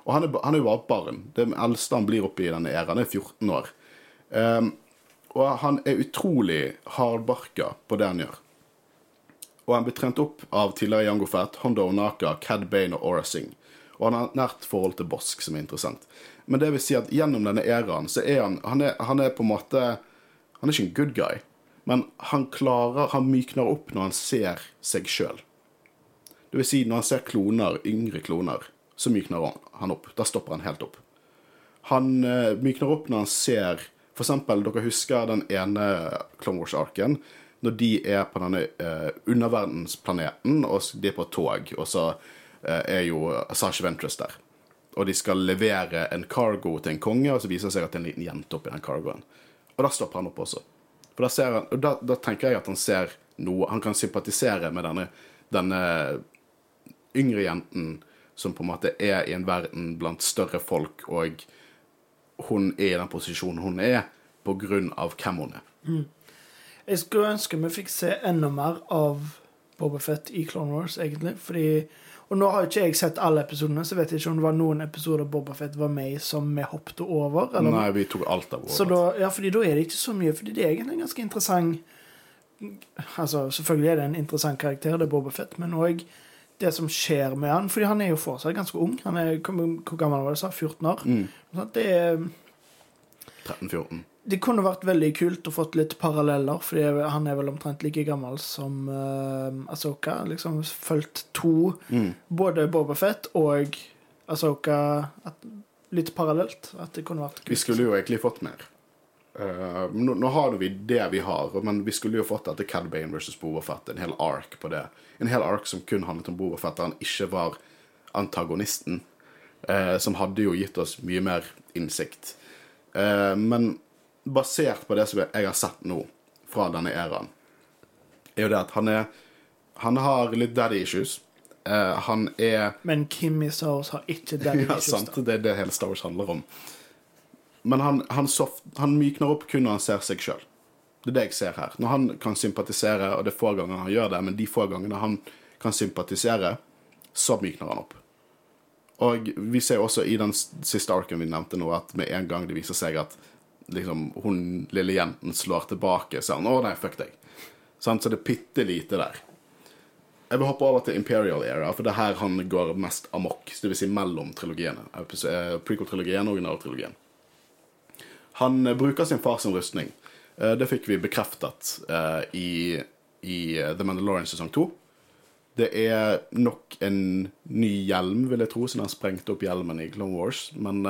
Og han er, han er jo bare barn. Det eldste han blir oppe i denne æraen, er 14 år. Um, og han er utrolig hardbarka på det han gjør. Og han blir trent opp av tidligere Jango Fett, Hondo Onaka, Cad Bane og Aura Singh. Og han har nært forhold til Bosk, som er interessant. Men det vil si at gjennom denne æraen så er han han er, han er på en måte Han er ikke en good guy, men han klarer Han mykner opp når han ser seg sjøl. Det vil si, når han ser kloner, yngre kloner, så mykner han, opp. Da stopper han helt opp. Han uh, mykner opp når han ser For eksempel, dere husker den ene Clone Wars-arken når de er på denne uh, underverdensplaneten, og de er på tog, og så er jo Sasha Ventress der og de skal levere en cargo til en konge, og så viser det seg at det er en liten jente oppi den cargoen. Og da stopper han opp også. For da, ser han, og da, da tenker jeg at han ser noe Han kan sympatisere med denne, denne yngre jenten som på en måte er i en verden blant større folk, og hun er i den posisjonen hun er på grunn av hvem hun er. Mm. Jeg skulle ønske vi fikk se enda mer av Bobafett i Clone Wars, egentlig. Fordi og nå har ikke jeg sett alle episodene, så vet jeg ikke om det var noen episoder Bobafett var med i som vi hoppet over. Eller? Nei, vi tok alt av over. Da, ja, fordi da er det ikke så mye. Fordi det er egentlig en ganske interessant Altså, Selvfølgelig er det en interessant karakter, det er Bobafett, men òg det som skjer med han. Fordi han er jo fortsatt ganske ung. Han er, Hvor gammel var det? sa 14 år? Mm. Det er 13-14 det kunne vært veldig kult å fått litt paralleller, fordi han er vel omtrent like gammel som uh, Asoka. Liksom fulgt to, mm. både Bobafett og Asoka litt parallelt. At det kunne vært kult. Vi skulle jo egentlig fått mer. Uh, nå, nå, har vi det vi har, men vi skulle jo fått etter Cad Bane versus Bobafett en hel ark på det. En hel ark som kun handlet om Bobafett, der han ikke var antagonisten. Uh, som hadde jo gitt oss mye mer innsikt. Uh, men basert på det som jeg har sett nå fra denne æraen, er jo det at han er Han har litt daddy issues. Uh, han er Men Kim i Star Wars har ikke daddy ja, issues. Sant, det er det hele Star Wars handler om. Men han, han, soft, han mykner opp kun når han ser seg sjøl. Det er det jeg ser her. Når han kan sympatisere, og det er få ganger han gjør det, men de få gangene han kan sympatisere, så mykner han opp. Og vi ser også i den siste arken vi nevnte nå, at med en gang det viser seg at liksom, hun lille jenten slår tilbake, så han 'Å, nei, fuck deg'. Sånn, så det er bitte lite der. Jeg vil hoppe over til Imperial Era, for det er her han går mest amok. Det vil si mellom trilogiene. Eh, prequel-trilogien og originaltrilogien. Han eh, bruker sin fars rustning. Eh, det fikk vi bekreftet i, i The Mandalorian sesong 2. Det er nok en ny hjelm, vil jeg tro, siden han sprengte opp hjelmen i Clone Wars. Men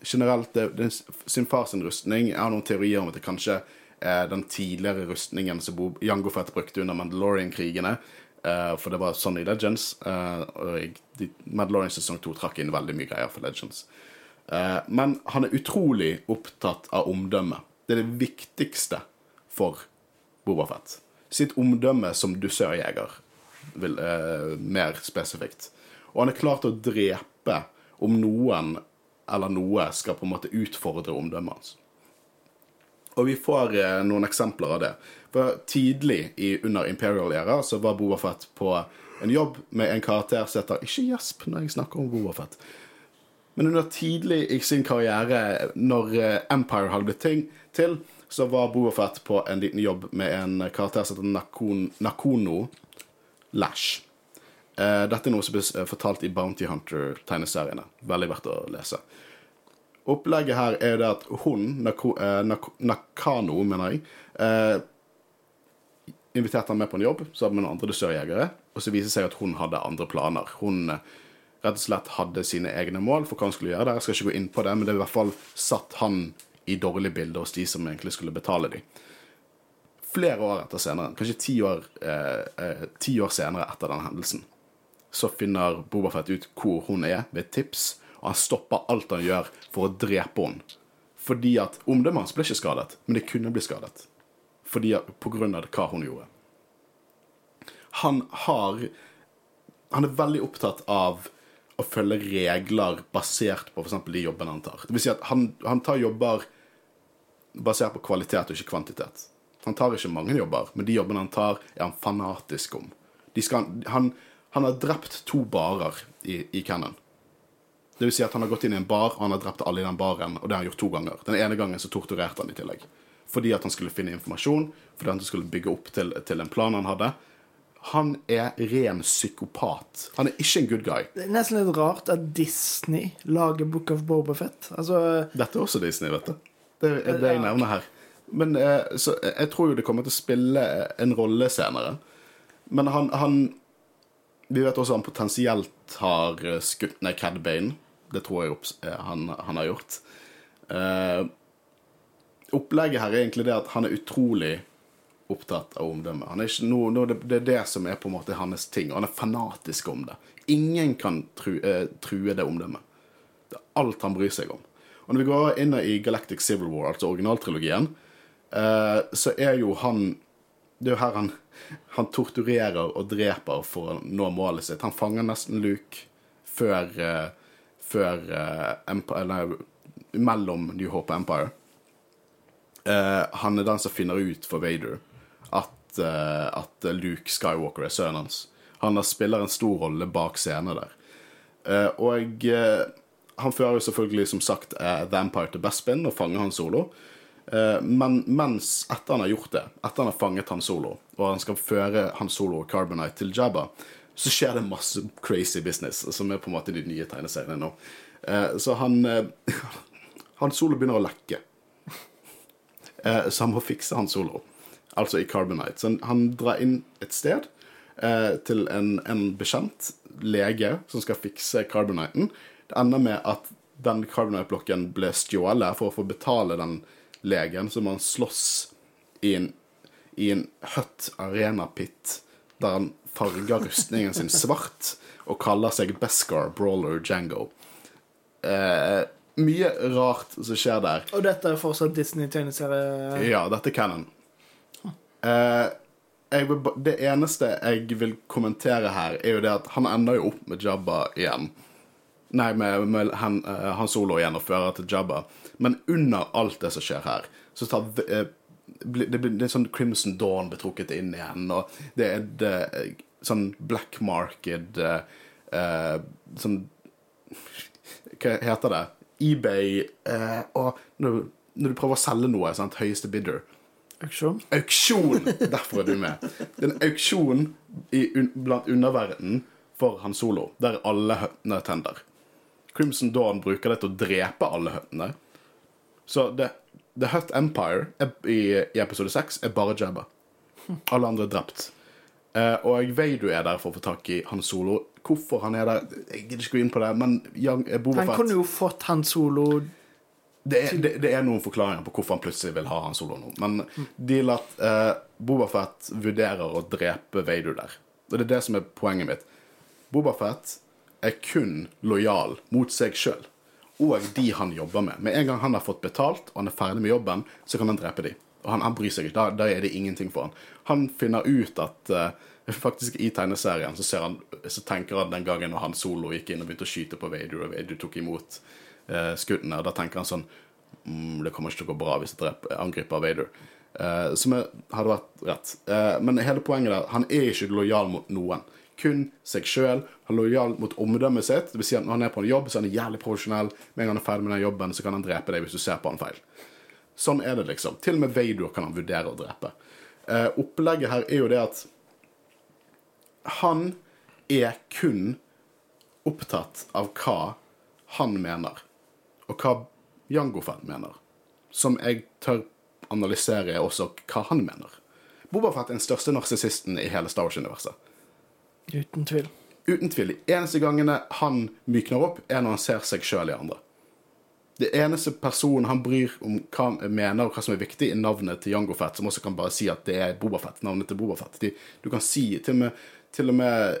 generelt det, det, sin fars rustning. Jeg har noen teorier om at det kanskje er den tidligere rustningen som Jango Fett brukte under Mandalorian-krigene. Uh, for det var sånn i Legends. Uh, og de, Mandalorian sesong 2 trakk inn veldig mye greier for Legends. Uh, men han er utrolig opptatt av omdømme. Det er det viktigste for Boba Fett. Sitt omdømme som dusørjeger, mer spesifikt. Og han er klar til å drepe om noen eller noe skal på en måte utfordre omdømmet hans. Og vi får eh, noen eksempler av det. For Tidlig i, under Imperial Era så var Boba Fett på en jobb med en karakter som heter Ikke gjesp når jeg snakker om Boba Fett. Men under tidlig i sin karriere, når eh, Empire hadde blitt ting til, så var Boba Fett på en liten jobb med en karakter som heter Nakon, Nakono Lash. Uh, dette er noe som blir eh, fortalt i Bounty Hunter-tegneseriene. Veldig verdt å lese. Opplegget her er det at hun, Nako, uh, Nako, Nakano, mener jeg, uh, inviterte han med på en jobb sammen med noen andre dusørjegere, og så viser det seg at hun hadde andre planer. Hun rett og slett hadde sine egne mål for hva han skulle gjøre der. Jeg skal ikke gå inn på det, men det er i hvert fall satt han i dårlig bilde hos de som egentlig skulle betale dem. Flere år etter senere, kanskje ti år, ti år senere etter den hendelsen, så finner Bobafett ut hvor hun er, ved et tips, og han stopper alt han gjør for å drepe henne. Fordi at omdømmet hans ble ikke skadet, men det kunne bli skadet. Fordi at, på grunn av hva hun gjorde. Han har Han er veldig opptatt av å følge regler basert på f.eks. de jobbene han tar. Det vil si at han, han tar jobber basert på kvalitet og ikke kvantitet. Han tar ikke mange jobber, men de jobbene han tar, er han fanatisk om. De skal, han, han har drept to barer i, i Cannon. Det vil si at han har gått inn i en bar, og han har drept alle i den baren. Og det har han gjort to ganger. Den ene gangen så torturerte han i tillegg. Fordi at han skulle finne informasjon, fordi han skulle bygge opp til, til en plan han hadde. Han er ren psykopat. Han er ikke en good guy. Det er nesten litt rart at Disney lager Book of Bobafett. Altså, Dette er også Disney, vet du. Det er det jeg nevner her. Men eh, så jeg tror jo det kommer til å spille en rolle senere. Men han, han Vi vet også han potensielt har eh, skutt ned Cad Bane. Det tror jeg eh, han, han har gjort. Eh, opplegget her er egentlig det at han er utrolig opptatt av omdømme. Han er ikke noe, noe, det, det er det som er på en måte hans ting, og han er fanatisk om det. Ingen kan tru, eh, true det omdømmet. Det er alt han bryr seg om. Og når vi går inn i Galactic Civil War, altså originaltrilogien, eh, så er jo han Det er jo her han, han torturerer og dreper for å nå målet sitt. Han fanger nesten Luke før, eh, før eh, Empire, Nei, mellom New Hope og Empire. Eh, han er den som finner ut for Vader at, eh, at Luke Skywalker er sønnen hans. Han spiller en stor rolle bak scenen der. Eh, og eh, han fører jo selvfølgelig, som sagt, eh, The Empire til Bespin og fanger han solo. Eh, men mens etter han har gjort det, etter han har fanget han solo, og han skal føre han solo og Carbonite til Jabba, så skjer det masse crazy business, som er på en måte de nye tegneseriene nå. Eh, så han eh, Han solo begynner å lekke. Så han må fikse han solo, altså i Carbonite. Så han, drar inn et sted til en, en bekjent lege som skal fikse Carboniten. Det ender med at den Carbonite-blokken ble stjålet for å få betale den legen, så må han slåss i en, i en høtt Arena-pit der han farger rustningen sin svart og kaller seg Beskar Brawler Django. Eh, mye rart som skjer der. og dette er fortsatt Disney-tegneserie. Ja, dette er canon. Eh, vil, det eneste jeg vil kommentere her, er jo det at han ender jo opp med Jabba igjen. Nei, med, med han, uh, han Solo igjen og fører til Jabba. Men under alt det som skjer her, så tar eh, blir- det, blir, det sånn Crimson Dawn betrukket inn igjen, og det er det, sånn black market eh, eh, Sånn Hva heter det? eBay eh, Og når, du- når du prøver å selge noe, sant, høyeste bidder Auksjon. Auksjon! Derfor er du med. Det er en auksjon i, un, blant underverdenen for Han Solo, der alle høttene tender. Crimson Dawn bruker det til å drepe alle høttene. Så The, The Hut Empire er, i, i episode 6 er bare Jabba. Alle andre er drept. Uh, og Veidu er der for å få tak i Han Solo. Hvorfor han er der, jeg gidder ikke gå inn på det, men Young, eh, Boba Han kunne jo fått han solo det er, det, det er noen forklaringer på hvorfor han plutselig vil ha Han Solo nå. Men deal at uh, Boba Fett vurderer å drepe Veidu der. Og det er det som er poenget mitt. Boba Fett er kun lojal mot seg sjøl og de han jobber med. Med en gang han har fått betalt og han er ferdig med jobben, så kan han drepe de. Og han, han bryr seg ikke. Da, da er det ingenting for han. Han finner ut at uh, Faktisk i tegneserien så, han, så tenker han den gangen når han solo gikk inn og begynte å skyte på Vader, og Vader tok imot uh, skuddene, da tenker han sånn mm, Det kommer ikke til å gå bra hvis jeg dreper, angriper Vader. Uh, som er, hadde vært rett. Uh, men hele poenget der, han er ikke lojal mot noen. Kun seg sjøl. Han er lojal mot omdømmet sitt. Det vil si at når han er på en jobb, så er han jævlig profesjonell. Med en gang han er ferdig med den jobben, så kan han drepe deg hvis du ser på han feil. Sånn er det, liksom. Til og med Vador kan han vurdere å drepe. Eh, opplegget her er jo det at han er kun opptatt av hva han mener, og hva Jango Fett mener. Som jeg tør analysere er også hva han mener. Boba Fett er den største narsissisten i hele Star Wars-universet. Uten tvil. Uten tvil. De eneste gangene han mykner opp, er når han ser seg sjøl i andre. Det eneste personen han bryr om hva han mener og hva som er viktig, er navnet til Jango Fett, som også kan bare si at det er Boba Fett, navnet til Boba Fett. De, du kan si til og, med, til, og med,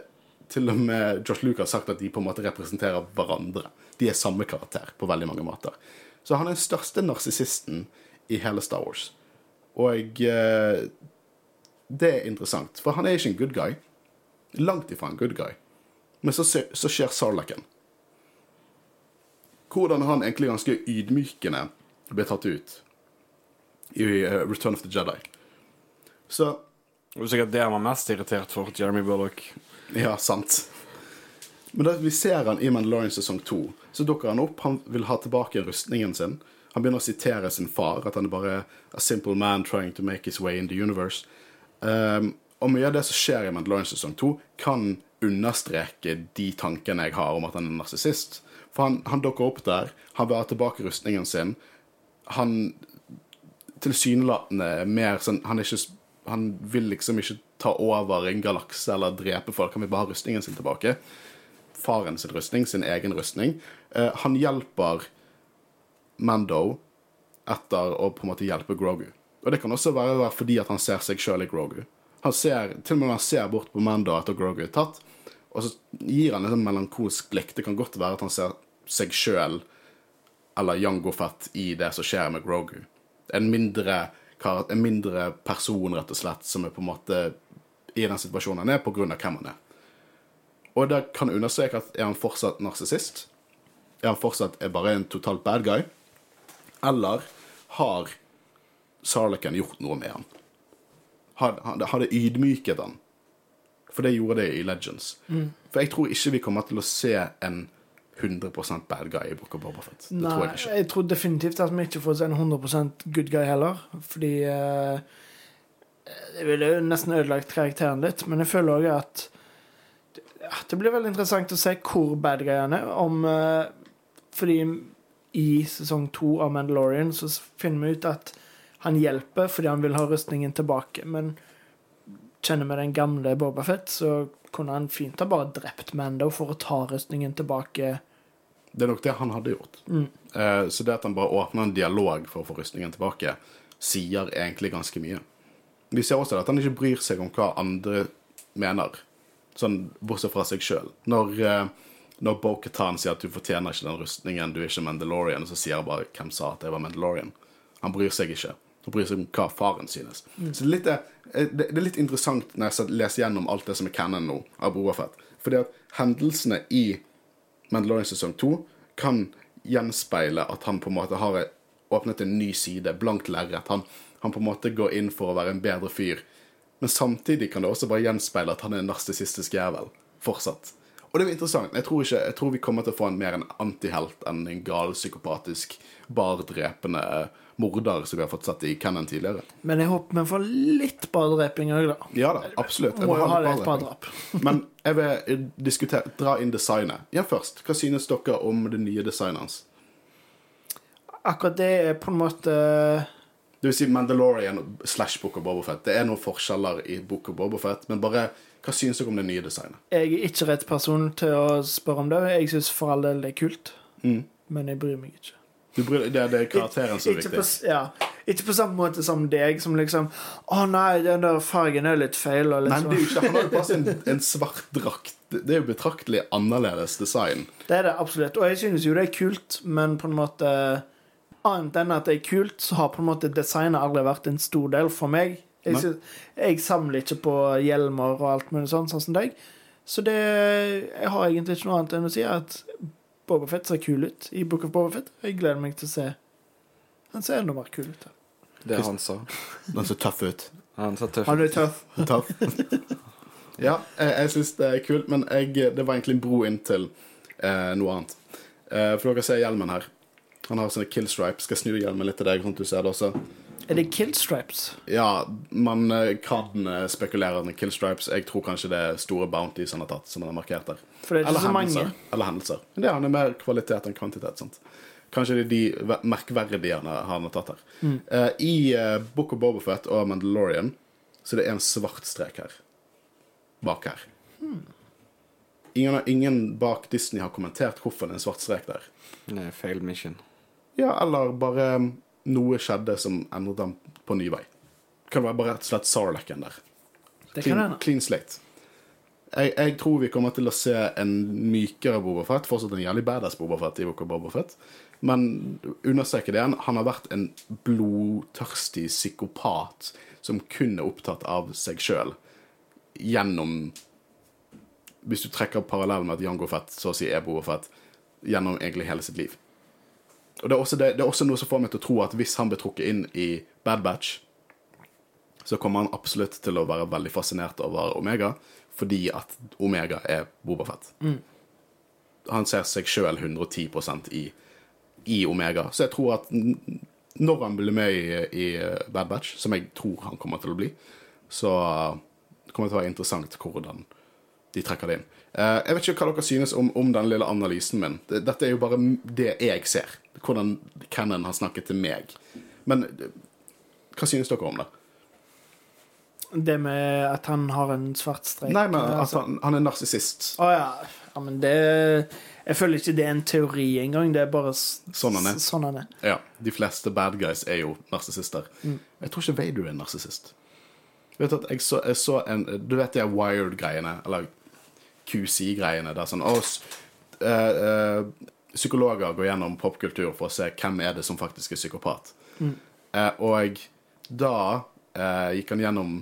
til og med Josh Luke har sagt at de på en måte representerer hverandre. De er samme karakter på veldig mange måter. Så han er den største narsissisten i hele Star Wars. Og eh, det er interessant, for han er ikke en good guy. Langt ifra en good guy. Men så, så skjer Sarlaken. Hvordan han egentlig ganske ydmykende ble tatt ut i eh, Return of the Jedi. Så Det er sikkert det han var mest irritert for, Jeremy Bullock. Ja, sant. Men da vi ser han i Mandalorian sesong to, så dukker han opp. Han vil ha tilbake rustningen sin. Han begynner å sitere sin far, at han er bare a simple man trying to make his way in the universe. Um, og mye av det som skjer i Mandalorian sesong to, kan understreke de tankene jeg har om at han er narsissist. For han, han dukker opp der, han vil ha tilbake rustningen sin. Han tilsynelatende er mer sånn han, ikke, han vil liksom ikke ta over en galakse eller drepe folk. Han vil bare ha rustningen sin tilbake. Faren sin rustning, sin egen rustning. Eh, han hjelper Mando etter å på en måte hjelpe Grogu. Og det kan også være fordi at han ser seg sjøl i Grogu. Han ser, til og med når han ser bort på Mando etter Grogu er tatt, og så gir han en sånn melankolsk blikk. Det kan godt være at han ser seg sjøl eller Jango Fett i det som skjer med Grogu. En mindre, en mindre person, rett og slett, som er på en måte i den situasjonen han er, på grunn av hvem han er. Og det kan understreke at er han fortsatt narsissist? Er han fortsatt er bare en totalt bad guy? Eller har Sarlaken gjort noe med han? Har ydmyket han? For det gjorde det i Legends. For jeg tror ikke vi kommer til å se en 100 bad guy i Book of Boba Fett. Det Nei, tror jeg ikke. jeg tror definitivt at vi ikke får se en 100 good guy heller. Fordi eh, Det ville jo nesten ødelagt karakteren litt. Men jeg føler òg at ja, Det blir veldig interessant å se hvor bad guy han er. Om, eh, fordi i sesong to av Mandalorian så finner vi ut at han hjelper fordi han vil ha rustningen tilbake. Men kjenner vi den gamle Boba Fett, så kunne han fint ha bare drept Mando for å ta rustningen tilbake. Det er nok det han hadde gjort. Eh, så det at han bare åpner en dialog for å få rustningen tilbake, sier egentlig ganske mye. Vi ser også at han ikke bryr seg om hva andre mener, sånn bortsett fra seg sjøl. Når, eh, når Bo-Katan sier at du fortjener ikke den rustningen, du er ikke Mandalorian, og så sier han bare 'Hvem sa at jeg var Mandalorian?' Han bryr seg ikke. Han bryr seg om hva faren synes. Så det er, litt, eh, det er litt interessant når jeg leser gjennom alt det som er canon nå av Boafett. Fordi at hendelsene i Mandalorian sesong 2 kan gjenspeile at han på en måte har åpnet en ny side, blankt lerret. Han, han på en måte går inn for å være en bedre fyr. Men samtidig kan det også bare gjenspeile at han er en narsissistisk jævel. Fortsatt. Og det er interessant. Jeg tror, ikke, jeg tror vi kommer til å få en mer en antihelt enn en gal, psykopatisk, bardrepende morder som vi har fått sett i Cannon tidligere. Men jeg håper vi får litt badreping òg, da. Ja da, absolutt. Jeg Må ha litt det et par bardreping. drap. Men jeg vil diskutere, dra inn designet. Ja, først. Hva synes dere om det nye designet hans? Akkurat det er på en måte Det vil si Mandalorian slash Book of Bobofet. Det er noen forskjeller i Book of Bobofet, men bare hva synes dere om det nye designet? Jeg er ikke rett person til å spørre om det. Jeg syns for all del det er kult, Mm. men jeg bryr meg ikke. Bryr, det, det er karakteren som er viktig. på, ja, ikke på samme måte som deg, som liksom Å nei, den der fargen er litt feil. Og liksom. men det er jo ikke, Han har jo bare en, en svart drakt. Det det er jo betraktelig annerledes design. Det er det absolutt. Og jeg synes jo det er kult, men på en måte Annet enn at det er kult, så har på en måte designet aldri vært en stor del for meg. Jeg, synes, jeg samler ikke på hjelmer og alt mulig sånn, sånn som deg. Så det Jeg har egentlig ikke noe annet enn å si at Boba Fett ser kul ut i Book of Bobafett. Og Jeg gleder meg til å se Han ser enda mer kul ut. Det han sa. Den ser tøff ut. Han sa tøff. Han er tøff. Tøff. ja, jeg, jeg syns det er kult, men jeg, det var egentlig en bro inn til eh, noe annet. Eh, for dere ser hjelmen her. Han har sånne kill stripes. Skal jeg snu hjelmen litt til deg, sånn at du ser det også. Er det killstripes? Ja, man eh, kan eh, spekulere om kill stripes. Jeg tror kanskje det er store bounties han har tatt, som han har markert der. For det er ikke så mange. hendelser. Eller hendelser. Men det han er mer kvalitet enn kvantitet. sant? Kanskje det er de merkverdige han har, tatt her. Mm. Uh, I uh, Book of Bobafett og Mandalorian så det er en svart strek her. Bak her. Hmm. Ingen, ingen bak Disney har kommentert hvorfor det er en svart strek der. Nei, failed mission. Ja, eller bare um, noe skjedde som endret dem på ny vei. Kan være bare rett og slett Sarlacken der. Det kan Clean, clean slate. Jeg, jeg tror vi kommer til å se en mykere Boba Fett. Fortsatt en jævlig badass Boba Fett i Boka Bobafett. Boba Fett. Men understreke det igjen, han har vært en blodtørstig psykopat som kun er opptatt av seg sjøl gjennom Hvis du trekker parallell med at Jango Fett så å si er Boba Fett gjennom egentlig hele sitt liv. Og det er, også det, det er også noe som får meg til å tro at hvis han blir trukket inn i Bad Batch, så kommer han absolutt til å være veldig fascinert over Omega, fordi at Omega er Bobafett. Han ser seg sjøl 110% i, i Omega. Så jeg tror at når han blir med i, i Bad Batch, som jeg tror han kommer til å bli, så det kommer det til å være interessant hvordan de trekker det inn. Eh, jeg vet ikke hva dere synes om, om den lille analysen min. Dette er jo bare det jeg ser. Hvordan Cannon har snakket til meg. Men eh, hva synes dere om det? Det med at han har en svart strek Nei, men at altså. han, han er narsissist. Å ja. ja. Men det Jeg føler ikke det er en teori engang. Det er bare Sånn han er. Sånn han er. Ja, de fleste bad guys er jo narsissister. Jeg tror ikke Vader er en narsissist. Vet at jeg så, jeg så en Du vet de Wired-greiene, eller QC-greiene, der sånn Å, s- eh, eh, psykologer går gjennom popkultur for å se hvem er det som faktisk er psykopat. Eh, og da eh, gikk han gjennom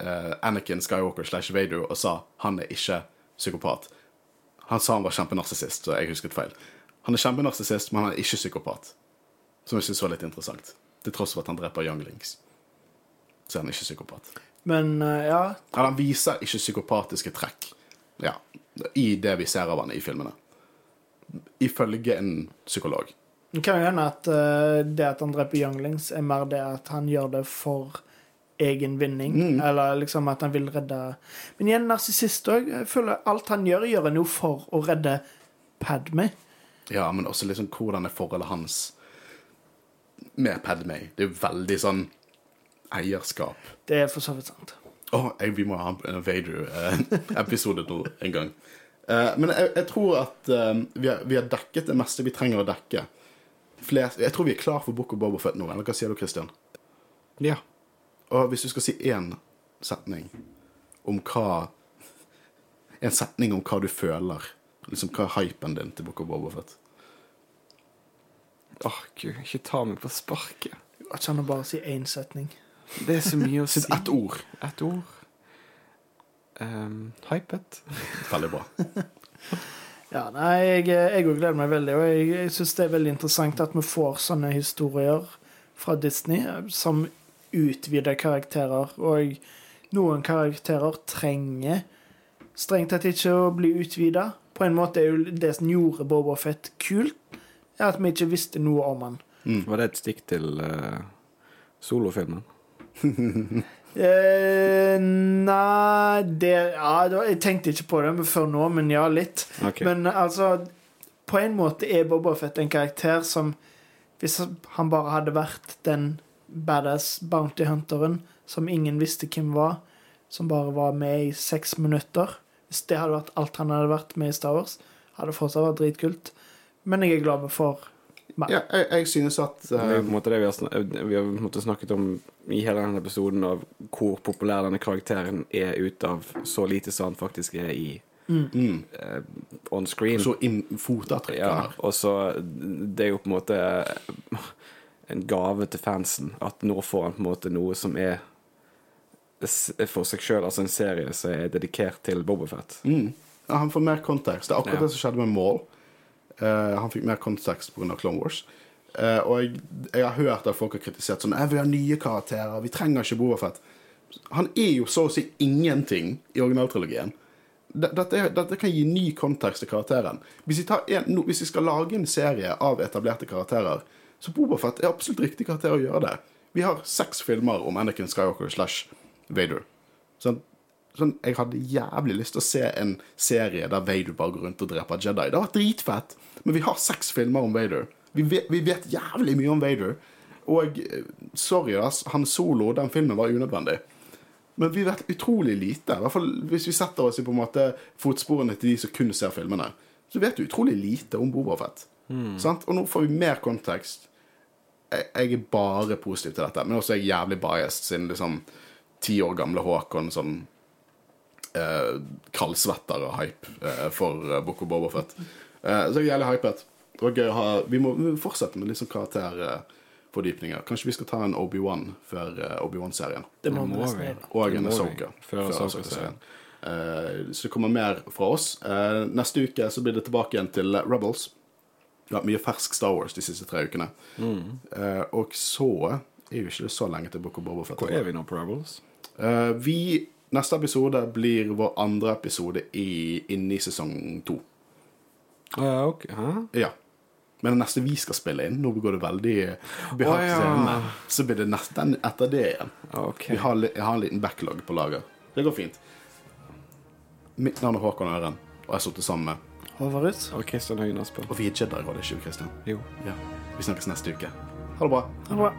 eh, Anakin Skywalker slash Vader og sa han er ikke psykopat. Han sa han var kjempenarsissist, så jeg husket feil. Han er kjempenarsissist, men han er ikke psykopat. Som jeg syns var litt interessant. Til tross for at han dreper younglings. Så er han ikke psykopat. Men uh, ja, Eller han viser ikke psykopatiske trekk ja, i det vi ser av han i filmene. Ifølge en psykolog. det kan jo hende at uh, det at han dreper younglings, er mer det at han gjør det for egen vinning. Mm. Eller liksom at han vil redde Men igjen, narsissist òg. Føler alt han gjør, gjør han jo for å redde Padme. Ja, men også liksom hvordan er forholdet hans med Padme? Det er jo veldig sånn eierskap. Det er for så vidt sant. Å, oh, vi må ha en Vader-episode nå en gang. Uh, men jeg, jeg tror at uh, vi, har, vi har dekket det meste vi trenger å dekke. Flest, jeg tror vi er klar for Book of Boba Fett nå. Eller hva sier du, Christian? Ja. Og hvis du skal si én setning om hva En setning om hva du føler, liksom hva er hypen din til Book of Boba Fett? Åh, gud, ikke ta meg på sparket. Jeg går ikke å bare si én setning. Det er så mye å si. Ett ord. Ett ord. Um, hypet. Veldig bra. Ja, nei, jeg, òg gleder meg veldig, og jeg, jeg syns det er veldig interessant at vi får sånne historier fra Disney eh, som utvider karakterer, og noen karakterer trenger strengt tatt ikke å bli utvida. På en måte er jo det som gjorde Boba Fett kult, er at vi ikke visste noe om han. Var det et stikk til uh, solofilmen? Eh, nei det, ja, Jeg tenkte ikke på det før nå, men ja, litt. Okay. Men altså På en måte er Boba Fett en karakter som Hvis han bare hadde vært den badass bounty hunteren som ingen visste hvem var, som bare var med i seks minutter Hvis det hadde vært alt han hadde vært med i Star Wars, hadde det fortsatt vært dritkult. Men jeg er glad for meg. Ja, jeg, jeg synes at Det er eh, på en måte det vi har, snak vi har måte snakket om i hele denne episoden, av hvor populær denne karakteren er ut av så lite som han faktisk er i mm, Uh, on screen. Så fotavtrykk Ja, og så Det er jo på en måte en gave til fansen at nå får han på en måte noe som er for seg sjøl, altså en serie som er dedikert til Bobofet. Mm. Ja, han får mer kontekst. Det er akkurat Ja. det som skjedde med Maul. Uh, han fikk mer kontekst pga. Clone Wars. Uh, og jeg, jeg har hørt at folk har kritisert sånn «Eh, Vi har nye karakterer, vi trenger ikke Bobofet. Han er jo så å si ingenting i originaltrilogien. Dette, er- dette kan gi ny kontekst til karakteren. Hvis vi, en, hvis vi skal lage en serie av etablerte karakterer, så Bobafett er absolutt riktig karakter å gjøre det. Vi har seks filmer om Anakin Skywalker slash Vader. Sånn, sånn, jeg hadde jævlig lyst til å se en serie der Vader bare går rundt og dreper Jedi. Det var vært dritfett, men vi har seks filmer om Vader. Vi vet, vi vet jævlig mye om Vader. Og eh, sorry, ass, Han Solo, den filmen var unødvendig. Men vi vet utrolig lite. I hvert fall Hvis vi setter oss i på en måte fotsporene til de som kun ser filmene, så vet du utrolig lite om Bobafett. Sant? Og nå får vi mer kontekst. Jeg, jeg er bare positiv til dette, men også er jeg jævlig biased siden liksom ti år gamle Håkon sånn eh, kaldsvetter og hype eh, for eh, Boko Bobofet. Eh, så jeg er jævlig hypet. Det var gøy å ha Vi må, vi må fortsette med liksom karakterfordypninger. Kanskje vi skal ta en Obi-Wan før eh, Obi-Wan-serien. Det må vi. Og en må Før. Ahsoka-serien. Eh, så det kommer mer fra oss. Eh, neste uke så blir det tilbake igjen til Rebels. Vi har hatt mye fersk Star Wars de siste tre ukene. Mm. Uh, og så er jo ikke så lenge til Book of Boba Fett. Hvor er vi nå på Rebels? Eh, vi, neste episode blir vår andre episode i, inne i sesong to. Uh, ok, Hæ? Ja. Men det neste vi skal spille inn, nå går det veldig behagelig. Oh, ja. så blir det nesten etter det igjen. Okay. Vi har, jeg har en liten backlog på lager. Det går fint. Mitt navn er Håkon Øren, og jeg har sittet sammen med Håvarus. Og Kristian Høyen Aspen. Og vi er Jedi-rådet, ikke vi, Christian? Jo. Ja. Vi snakkes neste uke. Ha det bra. Ha det bra.